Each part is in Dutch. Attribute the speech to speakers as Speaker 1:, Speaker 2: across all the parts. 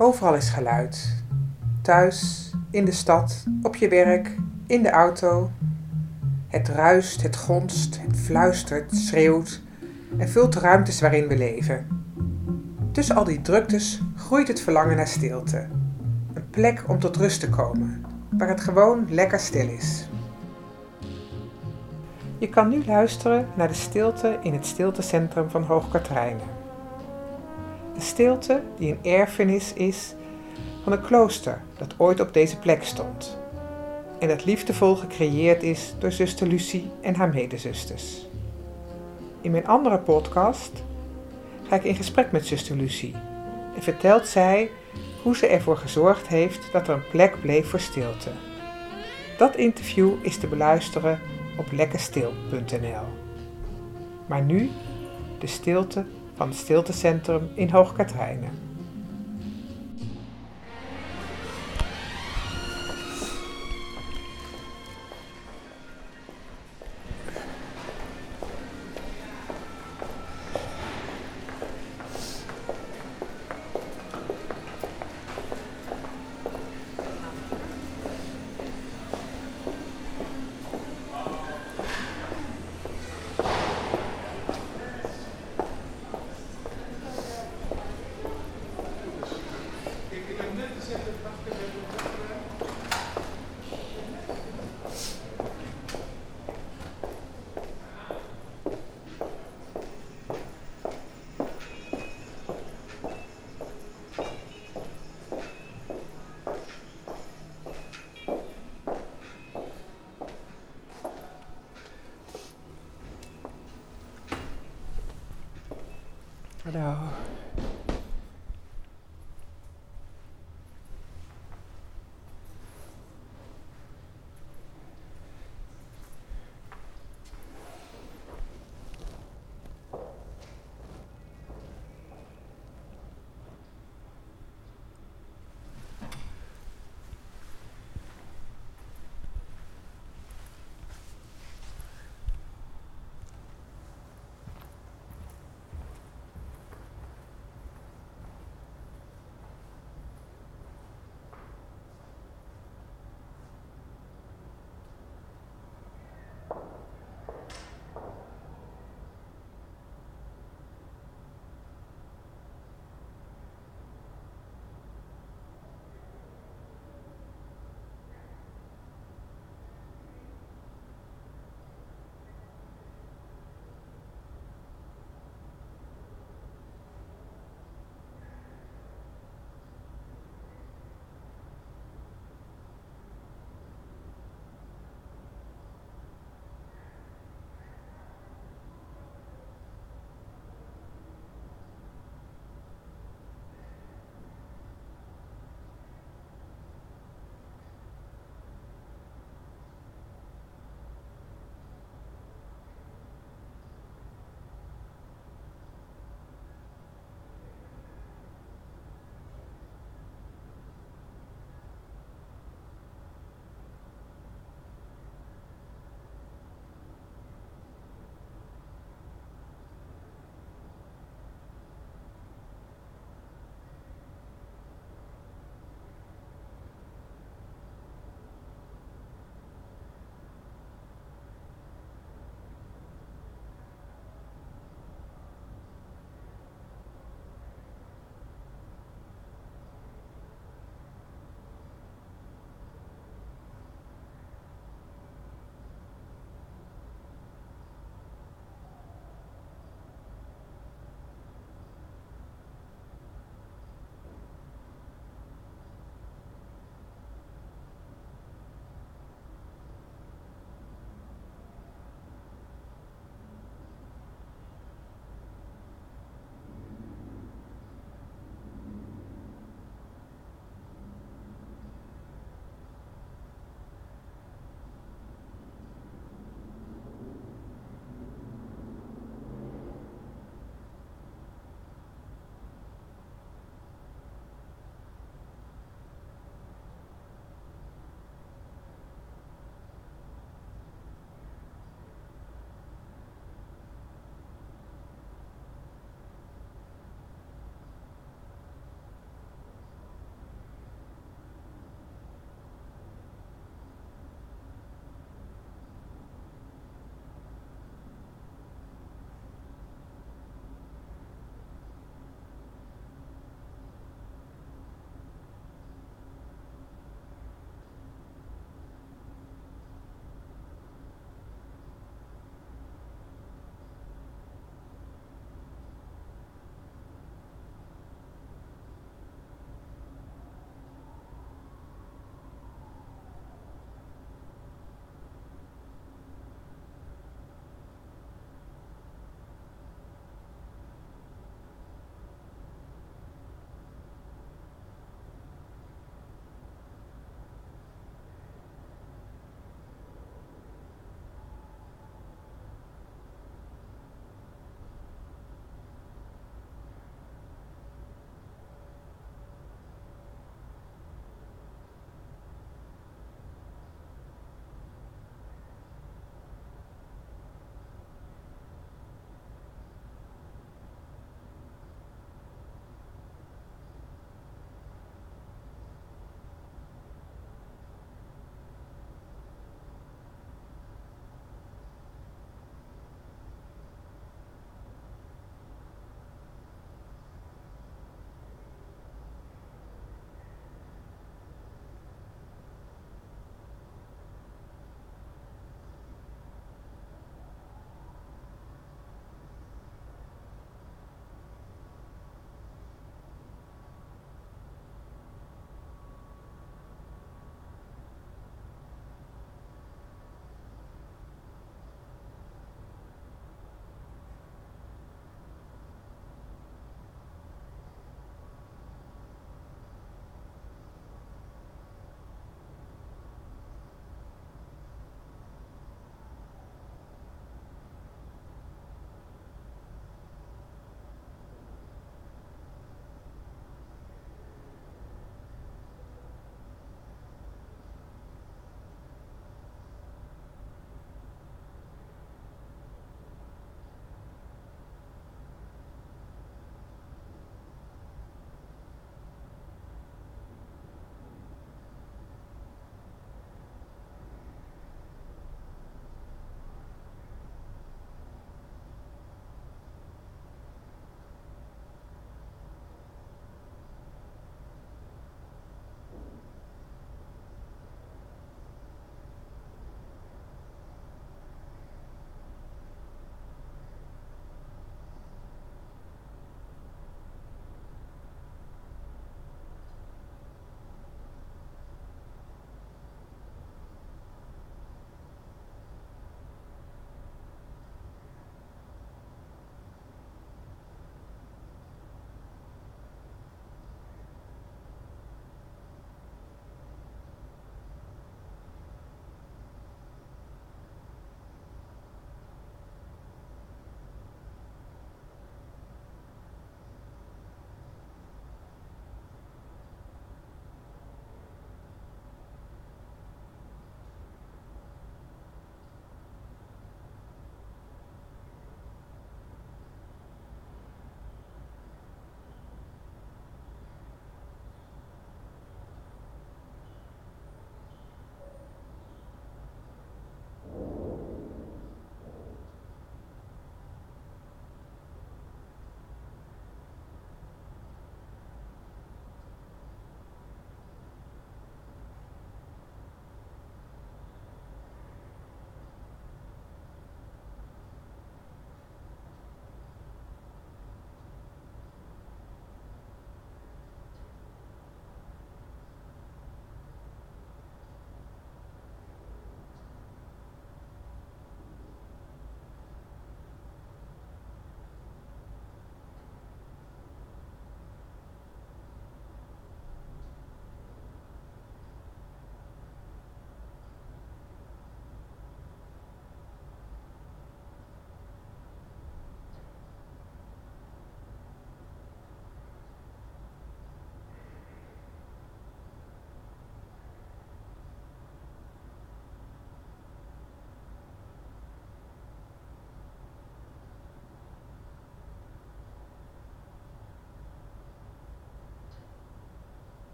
Speaker 1: Overal is geluid. Thuis, in de stad, op je werk, in de auto. Het ruist, het gonst, het fluistert, schreeuwt en vult de ruimtes waarin we leven. Tussen al die druktes groeit het verlangen naar stilte. Een plek om tot rust te komen, waar het gewoon lekker stil is. Je kan nu luisteren naar de stilte in het stiltecentrum van Hoogkaterijnen. Een stilte die een erfenis is van een klooster dat ooit op deze plek stond en dat liefdevol gecreëerd is door zuster Lucie en haar medezusters. In mijn andere podcast ga ik in gesprek met zuster Lucie en vertelt zij hoe ze ervoor gezorgd heeft dat er een plek bleef voor stilte. Dat interview is te beluisteren op lekkerstil.nl. Maar nu de stilte van het stiltecentrum in Hoogkaterijnen.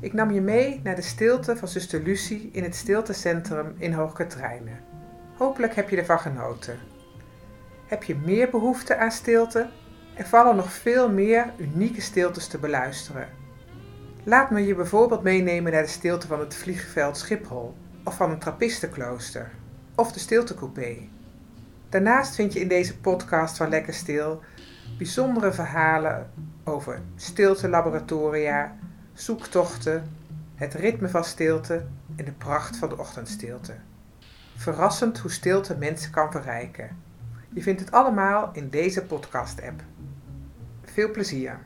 Speaker 1: Ik nam je mee naar de stilte van zuster Lucie in het stiltecentrum in Hoogkaterijnen. Hopelijk heb je ervan genoten. Heb je meer behoefte aan stilte? Er vallen nog veel meer unieke stiltes te beluisteren. Laat me je bijvoorbeeld meenemen naar de stilte van het vliegveld Schiphol, of van een trappistenklooster, of de stiltecoupé. Daarnaast vind je in deze podcast van Lekker Stil bijzondere verhalen over stiltelaboratoria, zoektochten, het ritme van stilte en de pracht van de ochtendstilte. Verrassend hoe stilte mensen kan verrijken. Je vindt het allemaal in deze podcast-app. Veel plezier!